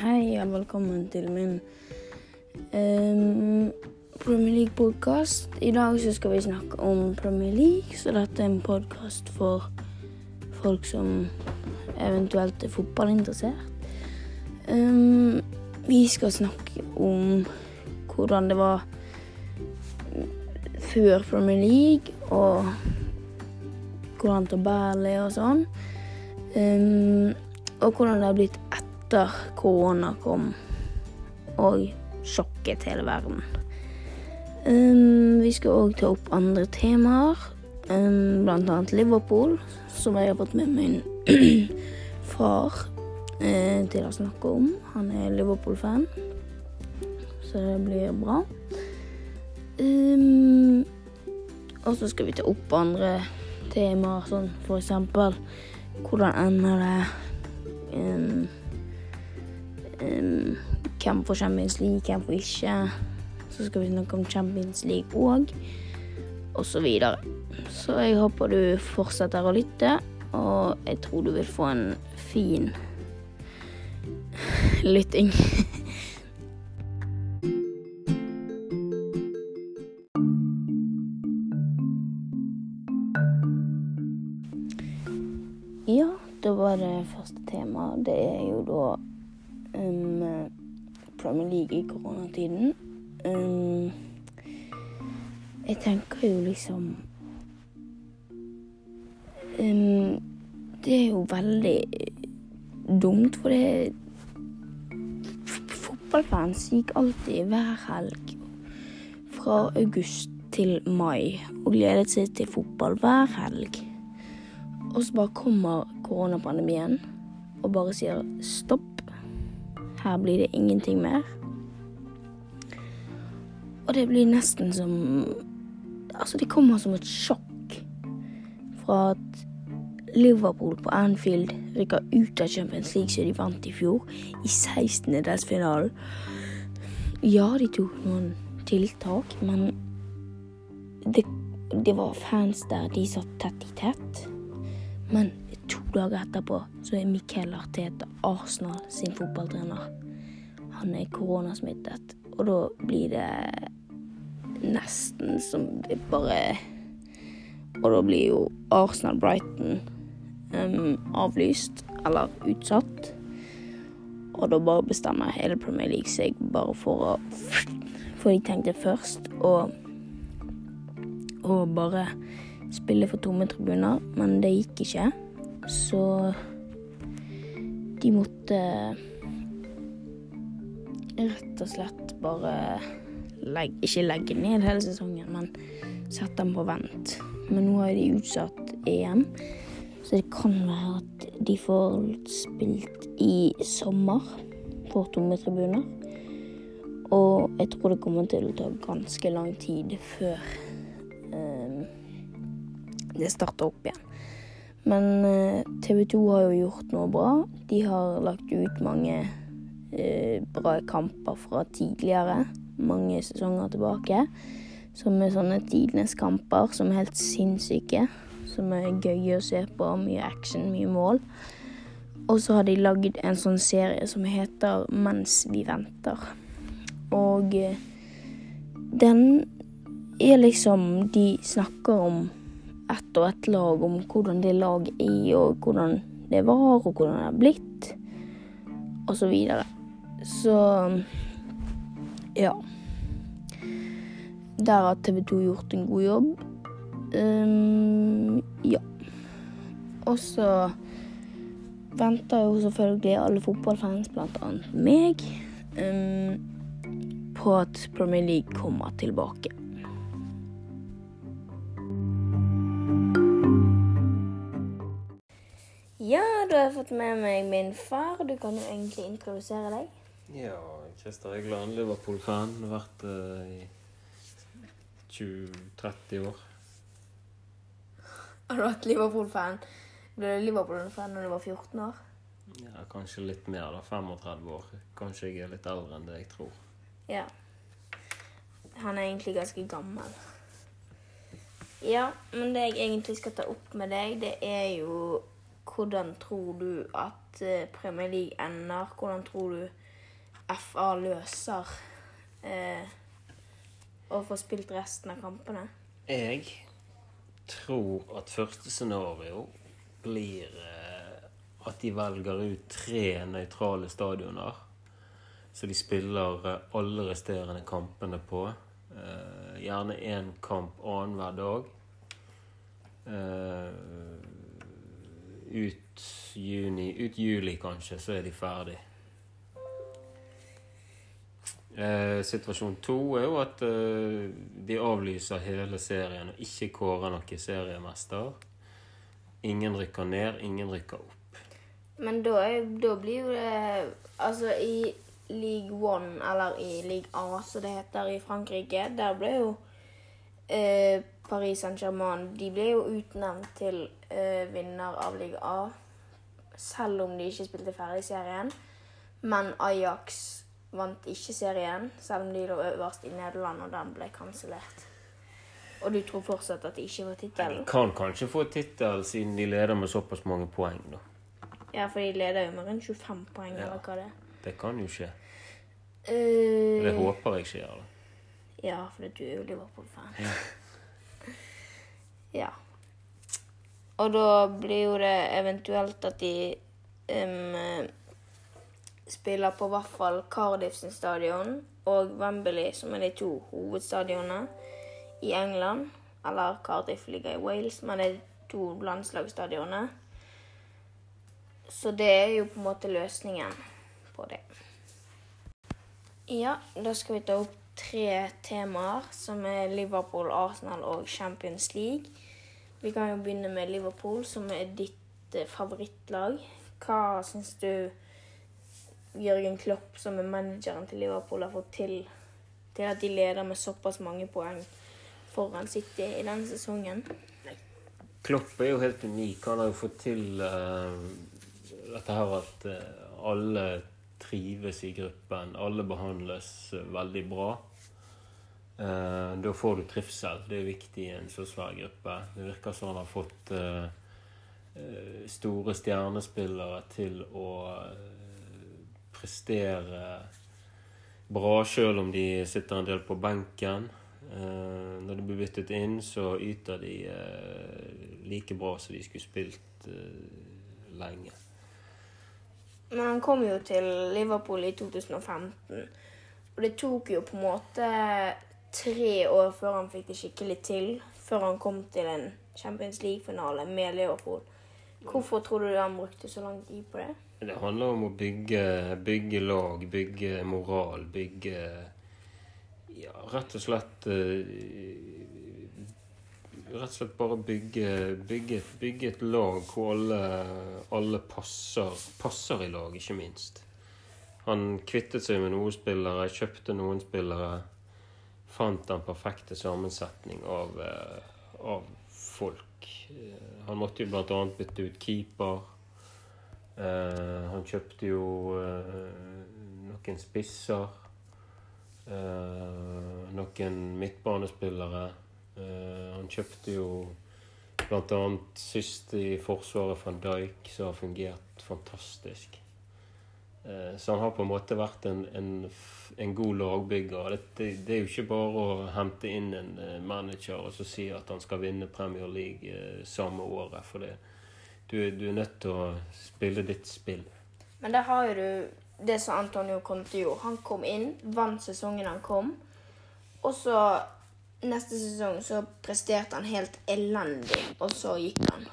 Hei og velkommen til min um, Premier League-podkast. I dag så skal vi snakke om Premier League, så dette er en podkast for folk som eventuelt er fotballinteressert. Um, vi skal snakke om hvordan det var før Premier League, og hvordan tabellen er og sånn. Um, og hvordan det har blitt etter korona kom og sjokket hele verden. Um, vi skal òg ta opp andre temaer, um, blant annet Liverpool, som jeg har fått med min far uh, til å snakke om. Han er Liverpool-fan, så det blir bra. Um, og så skal vi ta opp andre temaer, sånn for eksempel hvordan ender det? Um, hvem får Champions League, hvem får ikke? Så skal vi snakke om Champions League òg, og så videre. Så jeg håper du fortsetter å lytte, og jeg tror du vil få en fin lytting. koronatiden. Um, jeg tenker jo liksom um, Det er jo veldig dumt, for det Fotballfans gikk alltid hver helg fra august til mai og gledet seg til fotball hver helg. Og så bare kommer koronapandemien og bare sier stopp. Her blir det ingenting mer. Og det blir nesten som Altså, det kommer som et sjokk fra at Liverpool på Anfield rykker ut av Champions League som de vant i fjor, i 16.-delsfinalen. Ja, de tok noen tiltak, men det, det var fans der de satt tett i tett. Men to dager etterpå så er Mikkel Arteta Arsenal sin fotballtrener. Han er koronasmittet, og da blir det nesten som bare Og da blir jo Arsenal-Brighton um, avlyst, eller utsatt. Og da bare bestemmer hele Premier League seg bare for å For de tenkte først å og bare spille for tomme tribuner, men det gikk ikke. Så de måtte rett og slett bare legge, Ikke legge ned hele sesongen, men sette dem på vent. Men nå har de utsatt EM, så det kan være at de får spilt i sommer for tomme tribuner. Og jeg tror det kommer til å ta ganske lang tid før eh, det starter opp igjen. Men eh, TV 2 har jo gjort noe bra. De har lagt ut mange eh, bra kamper fra tidligere, mange sesonger tilbake. Som er sånne tidenes kamper som er helt sinnssyke. Som er gøy å se på. Mye action, mye mål. Og så har de lagd en sånn serie som heter Mens vi venter. Og eh, den er liksom De snakker om ett og ett lag, om hvordan det laget er, og hvordan det var, og hvordan det er blitt, og så videre. Så ja. Der har TV 2 gjort en god jobb. Um, ja. Og så venter jo selvfølgelig alle fotballfans, annet meg, um, på at Premier League kommer tilbake. Ja, da har jeg fått med meg min far. Du kan jo egentlig introdusere deg. Ja, Christer glad Liverpool-fan. Vært uh, i 20-30 år. Har du vært Liverpool-fan? Ble du Liverpool-fan når du var 14 år? Ja, Kanskje litt mer, da. 35 år. Kanskje jeg er litt eldre enn det jeg tror. Ja. Han er egentlig ganske gammel. Ja, men det jeg egentlig skal ta opp med deg, det er jo hvordan tror du at Premier League ender? Hvordan tror du FA løser eh, å få spilt resten av kampene? Jeg tror at første scenario blir eh, at de velger ut tre nøytrale stadioner. Så de spiller eh, alle resterende kampene på. Eh, gjerne én kamp annenhver dag. Eh, ut juni, ut juli kanskje, så er de ferdig. Eh, situasjon to er jo at eh, de avlyser hele serien og ikke kårer noen seriemester. Ingen rykker ned, ingen rykker opp. Men da, da blir jo det Altså, i League One, eller i League A, som det heter i Frankrike, der ble jo eh, Paris Saint-Germain De ble jo utnevnt til eh, vinner av Ligue A, selv om de ikke spilte ferdig serien. Men Ajax vant ikke serien, selv om de lå øverst i Nederland, og den ble kansellert. Og du tror fortsatt at de ikke får De kan kanskje få tittel siden de leder med såpass mange poeng, da. Ja, for de leder jo med rundt 25 poeng, Ja. eller hva det er. Det kan jo skje. Uh, Det håper jeg skjer. da. Ja, for du er jo Liverpool-fan. Ja. ja. Og da blir jo det eventuelt at de em, spiller på hvert fall Cardiff sin stadion og Wembley, som er de to hovedstadionene i England. Eller Cardiff ligger i Wales, men det er to landslagsstadioner. Så det er jo på en måte løsningen på det. Ja, da skal vi ta opp tre temaer, som er Liverpool, Arsenal og Champions League. Vi kan jo begynne med Liverpool, som er ditt eh, favorittlag. Hva syns du Jørgen Klopp, som er manageren til Liverpool, har fått til til at de leder med såpass mange poeng foran City i denne sesongen? Klopp er jo helt unik. Han har jo fått til uh, dette her at eh, alle trives i gruppen. Alle behandles eh, veldig bra. Uh, da får du trivsel. Det er viktig i en så svær gruppe. Det virker som han har fått uh, store stjernespillere til å prestere bra, sjøl om de sitter en del på benken. Eh, når de blir byttet inn, så yter de eh, like bra som de skulle spilt eh, lenge. Men han kom jo til Liverpool i 2015. Og det tok jo på en måte tre år før han fikk det skikkelig til. Før han kom til en Champions League-finale med Liverpool. Hvorfor tror du han brukte så lang tid på det? Det handler om å bygge, bygge lag, bygge moral, bygge Ja, rett og slett eh, Rett og slett bare bygge, bygge, bygge et lag hvor alle, alle passer, passer i lag, ikke minst. Han kvittet seg med noen spillere, kjøpte noen spillere. Fant den perfekte sammensetning av, eh, av folk. Eh, Han måtte jo annet bytte ut keeper. Eh, han kjøpte jo eh, noen spisser. eh, noen midtbanespillere. Han kjøpte jo annet sist i Forsvaret van Dijk, som har fungert fantastisk. Så han har på en måte vært en, en, en god lagbygger. Det, det, er jo ikke bare å hente inn en manager og så si at han skal vinne Premier League samme året. For det, du, du er nødt til å spille ditt spill. Men der har jo du det som Antonio Conte gjorde. Han kom inn, vant sesongen han kom. Og så neste sesong så presterte han helt elendig, og så gikk han.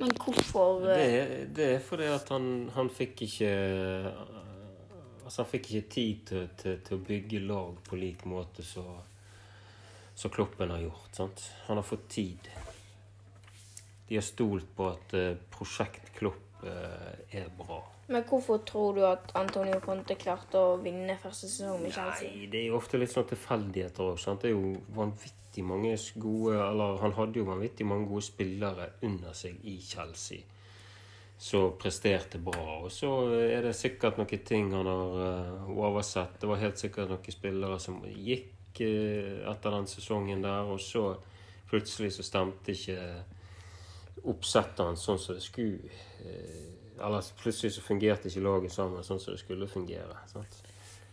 Men hvorfor Det, eh, er- det er fordi at han, han fikk ikke Altså, han fikk ikke tid til, til, til å bygge lag på lik måte som Kloppen har gjort. sant? Han har fått tid. De har stolt på at eh, prosjekt Klopp eh, er bra. Men hvorfor tror du at Antonio Conte klarte å vinne første sesong med Chelsea? Nei, det er jo ofte litt sånn tilfeldigheter òg. Det er jo vanvittig mange gode Eller han hadde jo vanvittig mange gode spillere under seg i Chelsea som presterte bra. Og så er det sikkert noen ting han har eh, oversett. Det var helt sikkert noen spillere som gikk eh, etter den sesongen der, og så plutselig så stemte ikke oppsettet hans sånn som det skulle. eh, Eller plutselig så fungerte ikke laget sammen sånn som det skulle fungere. sant?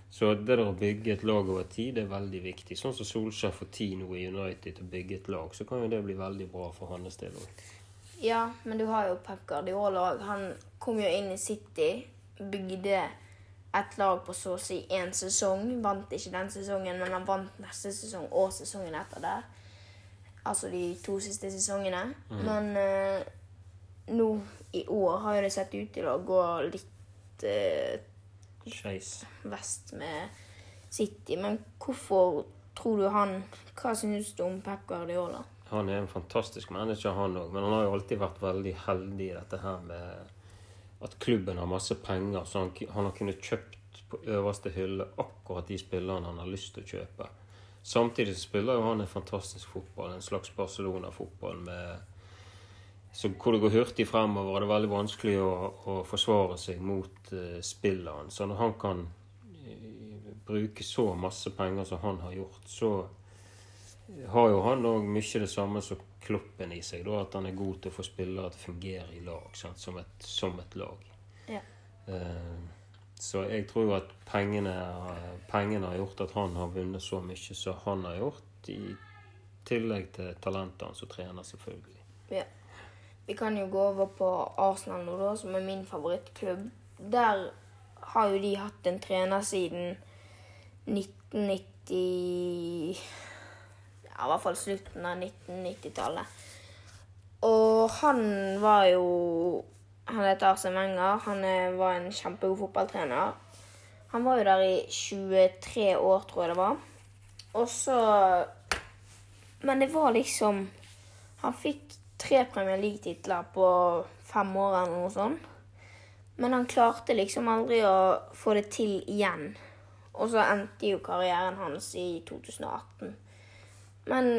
Så det der å bygge et lag over tid det er veldig viktig. Sånn som Solskjær får tid nå i United til å bygge et lag, så kan jo det bli veldig bra for hans del òg. Ja, men du har jo Pep Guardiola òg. Han kom jo inn i City, bygde et lag på så å si én sesong. Vant ikke den sesongen, men han vant neste sesong og sesongen etter det. Altså de to siste sesongene. Men eh, nå i år har det sett ut til å gå litt eh, Skeis. vest med City. Men hvorfor tror du han Hva syns du om Pep Guardiola? Han er en fantastisk manager, han òg. Men han har jo alltid vært veldig heldig i dette her med at klubben har masse penger, så han, han har kunnet kjøpt på øverste hylle akkurat de spillerne han har lyst til å kjøpe. Samtidig spiller jo han en fantastisk fotball, en slags Barcelona-fotball med så hvor det går hurtig fremover, og det er veldig vanskelig å, å forsvare seg mot uh, spilleren. Så når han kan uh, bruke så masse penger som han har gjort, så har jo han òg mye det samme som Kloppen i seg. Da, at han er god til å få spillere til å fungere i lag? Som, et, som et lag. Ja. Eh, så jeg tror jo at pengene, pengene har gjort at han har vunnet så mye som han har gjort, i tillegg til talentet hans som trener, selvfølgelig. Ja. Vi kan jo gå over på Arsenal nå, da, som er min favorittklubb. Der har jo de hatt en trener siden 1990 Ja, i hvert fall slutten av 1990-tallet. Og han var jo Han heter Arsen Wenger. Han var en kjempegod fotballtrener. Han var jo der i 23 år, tror jeg det var. Og så Men det var liksom Han fikk tre Premier League-titler på fem år eller noe sånt. Men han klarte liksom aldri å få det til igjen. Og så endte jo karrieren hans i 2018. Men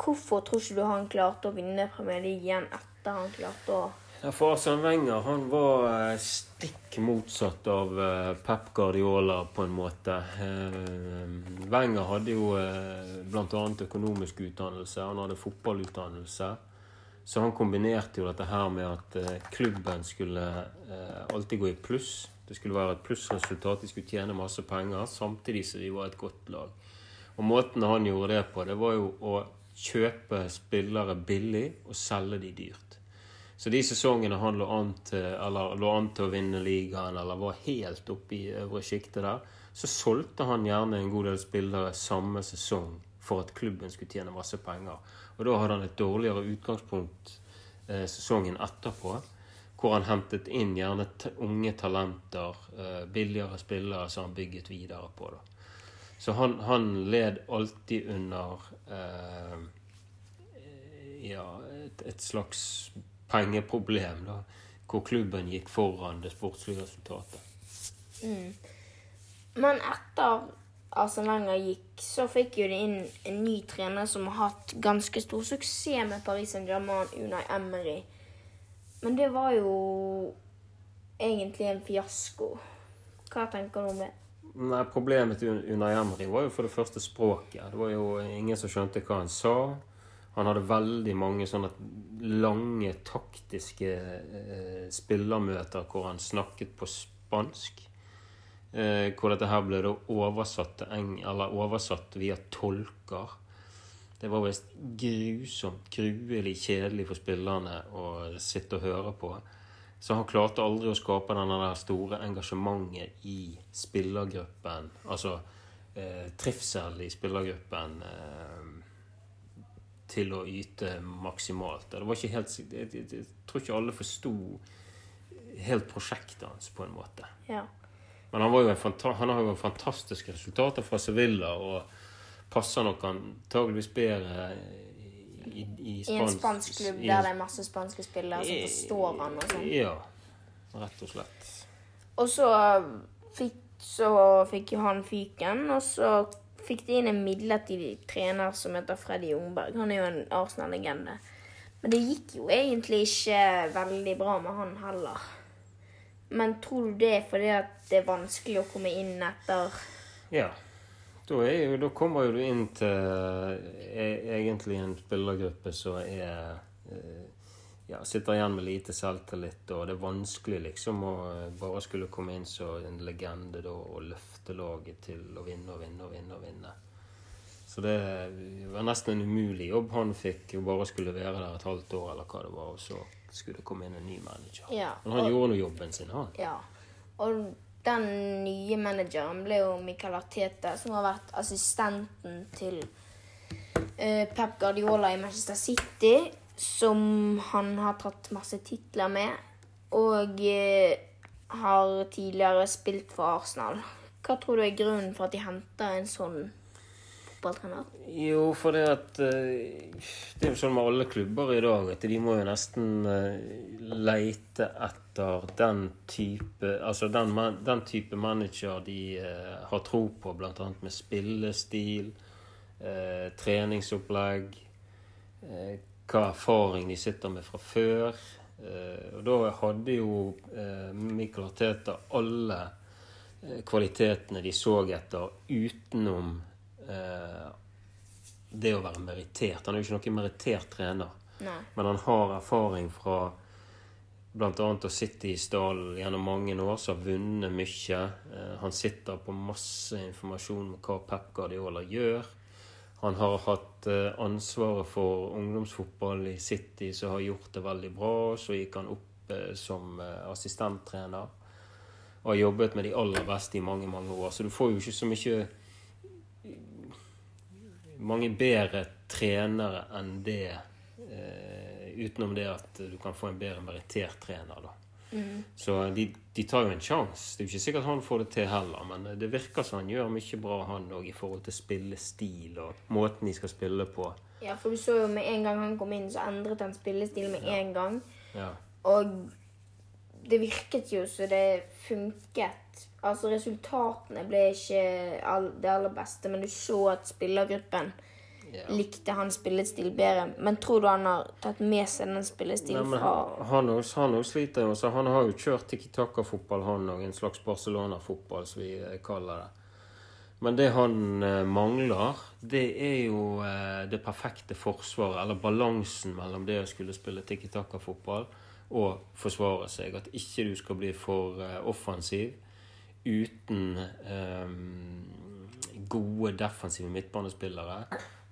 hvorfor tror ikke du han klarte å vinne Premier League igjen etter han klarte å Ja, for Arsene Wenger han var eh, stikk motsatt av eh, Pep Guardiola på en måte. Eh, Wenger hadde jo bl.a. økonomisk utdannelse, han hadde fotballutdannelse. Så han kombinerte jo dette her med at klubben skulle alltid gå i pluss. Det skulle være et plussresultat, de skulle tjene masse penger, samtidig som de var et godt lag. Og måten han gjorde det på, det var jo å kjøpe spillere billig og selge de dyrt. Så de sesongene han lå an til, eller lå an til å vinne ligaen, eller var helt oppe i øvre sjiktet der, så solgte han gjerne en god del spillere samme sesong for at klubben skulle tjene masse penger. Og da hadde han et dårligere utgangspunkt eh, sesongen etterpå, hvor han hentet inn gjerne unge talenter, eh, billigere spillere som han bygget videre på. da. Så han, han led alltid under eh, ja, et, et slags pengeproblem, da, hvor klubben gikk foran det sportslige resultatet. Men etter Wenger gikk, så fikk jo de inn en ny trener som har hatt ganske stor suksess med Paris Saint-Germain, Unai Emery. Men det var jo egentlig en fiasko. Hva tenker du om det? Nei, Problemet til Unai Emery var jo for det første språket. Det var jo ingen som skjønte hva han sa. Han hadde veldig mange sånne lange, taktiske eh, spillermøter hvor han snakket på spansk. Eh, hvor dette her ble da oversatt, oversatt via tolker. Det var visst grusomt, gruelig kjedelig for spillerne å sitte og høre på. Så han klarte aldri å skape denne store engasjementet i spillergruppen. Altså eh, trivsel i spillergruppen eh, til å yte maksimalt. Det var ikke helt, jeg, jeg, jeg tror ikke alle forsto helt prosjektet hans, på en måte. Ja. Men han, var jo en han har jo fantastiske resultater fra Sevilla og passer nok antageligvis bedre i, i, I en spansk klubb der det er masse spanske spillere som forstår han og sånn. Ja, rett og slett. Og så fikk, så fikk han fyken, og så fikk de inn en midlertidig trener som heter Freddy Jungberg. Han er jo en Arsenal-legende. Men det gikk jo egentlig ikke veldig bra med han heller. Men tror du det er fordi at det er vanskelig å komme inn etter Ja. Da, jo, da kommer jo du inn til eh, egentlig en spillergruppe som er eh, ja, sitter igjen med lite selvtillit, og det er vanskelig liksom å eh, bare skulle komme inn som en legende da, og løfte laget til å vinne og vinne og vinne. og vinne. Så det var nesten en umulig jobb han fikk, å bare skulle være der et halvt år, eller hva det var, og så skulle det komme inn en ny manager. Ja, Men han gjorde nå jobben sin, han. Ja. Og den nye manageren ble jo Michael Arteta, som har vært assistenten til uh, Pep Guardiola i Manchester City, som han har tatt masse titler med, og eh, har tidligere spilt for Arsenal. Hva tror du er grunnen for at de henter en sånn fotballtrener? Jo, for det at eh, Det er jo sånn med alle klubber i dag at de må jo nesten eh, leite etter den type Altså den, den type manager de har tro på, bl.a. med spillestil, treningsopplegg, hva erfaring de sitter med fra før. Eh, og da hadde jo eh, Michael Arteta alle eh, kvalitetene de så etter utenom det å være merittert. Han er jo ikke noen merittert trener, Nei. men han har erfaring fra bl.a. å sitte i stallen gjennom mange år, som har vunnet mye. Han sitter på masse informasjon om hva Pep Guardiola gjør. Han har hatt eh, ansvaret for ungdomsfotball i City, som har gjort det veldig bra. Så gikk han opp eh, som eh, assistenttrener og har jobbet med de aller beste i mange, mange år. Så du får jo ikke så mye mange bedre trenere enn det. Utenom det at du kan få en bedre merittert trener, da. Så de, de tar jo en sjanse. Det er jo ikke sikkert han får det til heller, men det virker som han gjør mye bra, han òg, i forhold til spillestil og måten de skal spille på. Ja, for du så jo med en gang han kom inn, så endret han spillestil med en gang. Ja. Og det virket jo så det funket. Altså resultatene ble ikke all, det aller beste, men du så at spillergruppen Ja. likte hans spillestil bedre. Men tror du han har tatt med seg den Nei, spillestilen men fra han òg sliter jo. Så han har jo kjørt tiki-taka-fotball, han òg. En slags Barcelona-fotball, som vi eh, kaller det. Men det han eh, mangler, det er jo eh, det perfekte forsvaret, eller balansen mellom det å skulle spille tiki-taka-fotball og forsvare seg. At ikke du skal bli for offensiv uten um, gode defensive midtbanespillere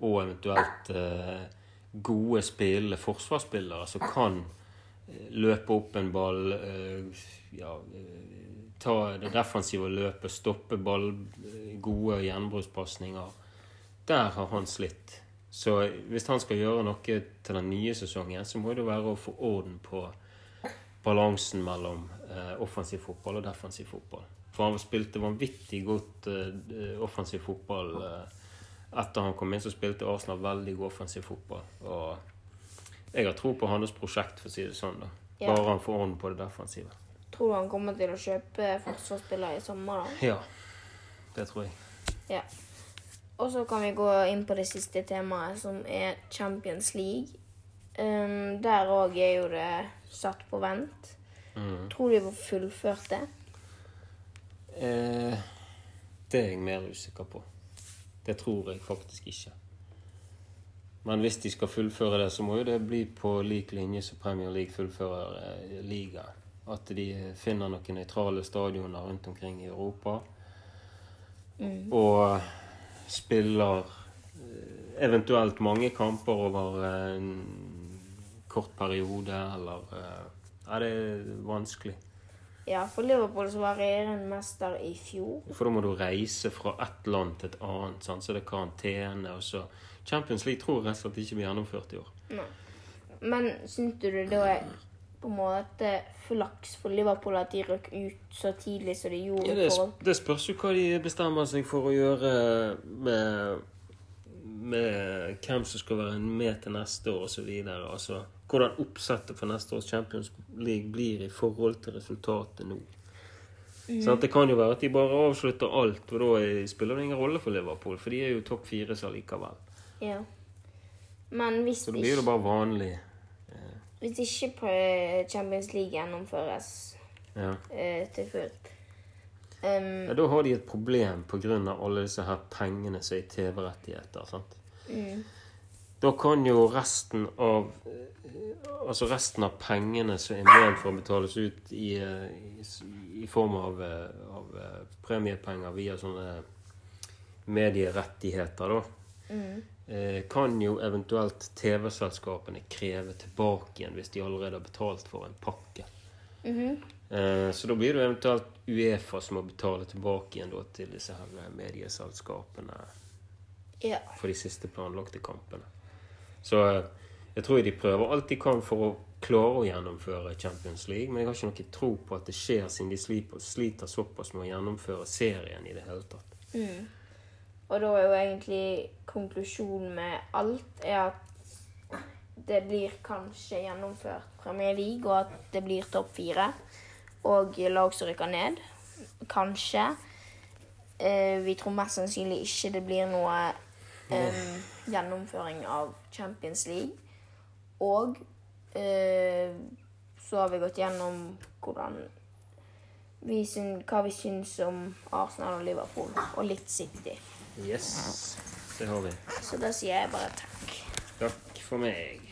og eventuelt eh, gode spillere, forsvarsspillere som kan eh, løpe opp en ball, eh, ja, eh, ta det defensive løpet, stoppe ball, eh, gode gjenbrukspasninger. Der har han slitt. Så hvis han skal gjøre noe til den nye sesongen, så må det være å få orden på balansen mellom eh, offensiv fotball og defensiv fotball. For han spilte vanvittig godt eh, offensiv fotball eh, etter han kom inn, så spilte Arsenal veldig god offensiv fotball. Og jeg har tro på hans prosjekt, for å si det sånn. da. Ja. Bare han får orden på det defensive. Tror du han kommer til å kjøpe forsvarsspillere i sommer, da? Ja, det tror jeg. Ja. Og så kan vi gå inn på det siste temaet, som er Champions League. Um, der òg er jo det satt på vent. Mm. Tror du de får fullført det? Eh, det er jeg mer usikker på. Det tror jeg faktisk ikke. Men hvis de skal fullføre det, så må jo det bli på lik linje som Premier League fullfører eh, ligaen. At de finner noen nøytrale stadioner rundt omkring i Europa. Og spiller eh, eventuelt mange kamper over en kort periode, eller eh, Ja, det er vanskelig. Ja, for Liverpool så var regjerende mester i fjor. For da må du reise fra ett land til et annet, sant? så det er karantene. og så Champions League tror jeg rett og slett ikke blir gjennomført i år. Nei. Men syns du det da er på en måte flaks for Liverpool at de røk ut så tidlig som de gjorde? Ja, det, for det spørs jo hva de bestemmer seg for å gjøre med, med hvem som skal være med til neste år osv. Altså, hvordan oppsettet for neste års Champions League blir i forhold til resultatet nå. Sant? det kan jo være at de bare avslutter alt, og da er- spiller det ingen rolle for Liverpool, for de er jo topp fire så likevel. Ja. Men hvis, Så det blir jo bare vanlig. hvis ikke Champions League gjennomføres Ja. eh, til fullt um, Ja, da har de et problem pga. alle disse her pengene som er i TV-rettigheter. sant? mm, da kan jo resten av eh, Altså resten av pengene som er ment for å betales ut i, eh, i, i form av, eh, av premiepenger via sånne medierettigheter, da, mm. kan jo eventuelt TV-selskapene kreve tilbake igjen hvis de allerede har betalt for en pakke. Eh, Så da blir det eventuelt Uefa som må betale tilbake igjen til disse her medieselskapene Ja. for de siste planlagte kampene. Så eh, jeg tror de prøver alt de kan for å klare å gjennomføre Champions League, men jeg har ikke noe tro på at det skjer, siden de sliter, såpass med å gjennomføre serien i det hele tatt. Og da er jo egentlig konklusjonen med alt er at det blir kanskje gjennomført Premier League, og at det blir topp fire. Og lag som rykker ned. Kanskje. Eh, vi tror mest sannsynlig ikke det blir noe em, gjennomføring av Champions League. Og eh, så har vi gått gjennom hvordan vi syn, hva vi syns om Arsenal og Liverpool, og litt City. Yes, det har vi. Så da sier jeg bare takk. Takk for meg.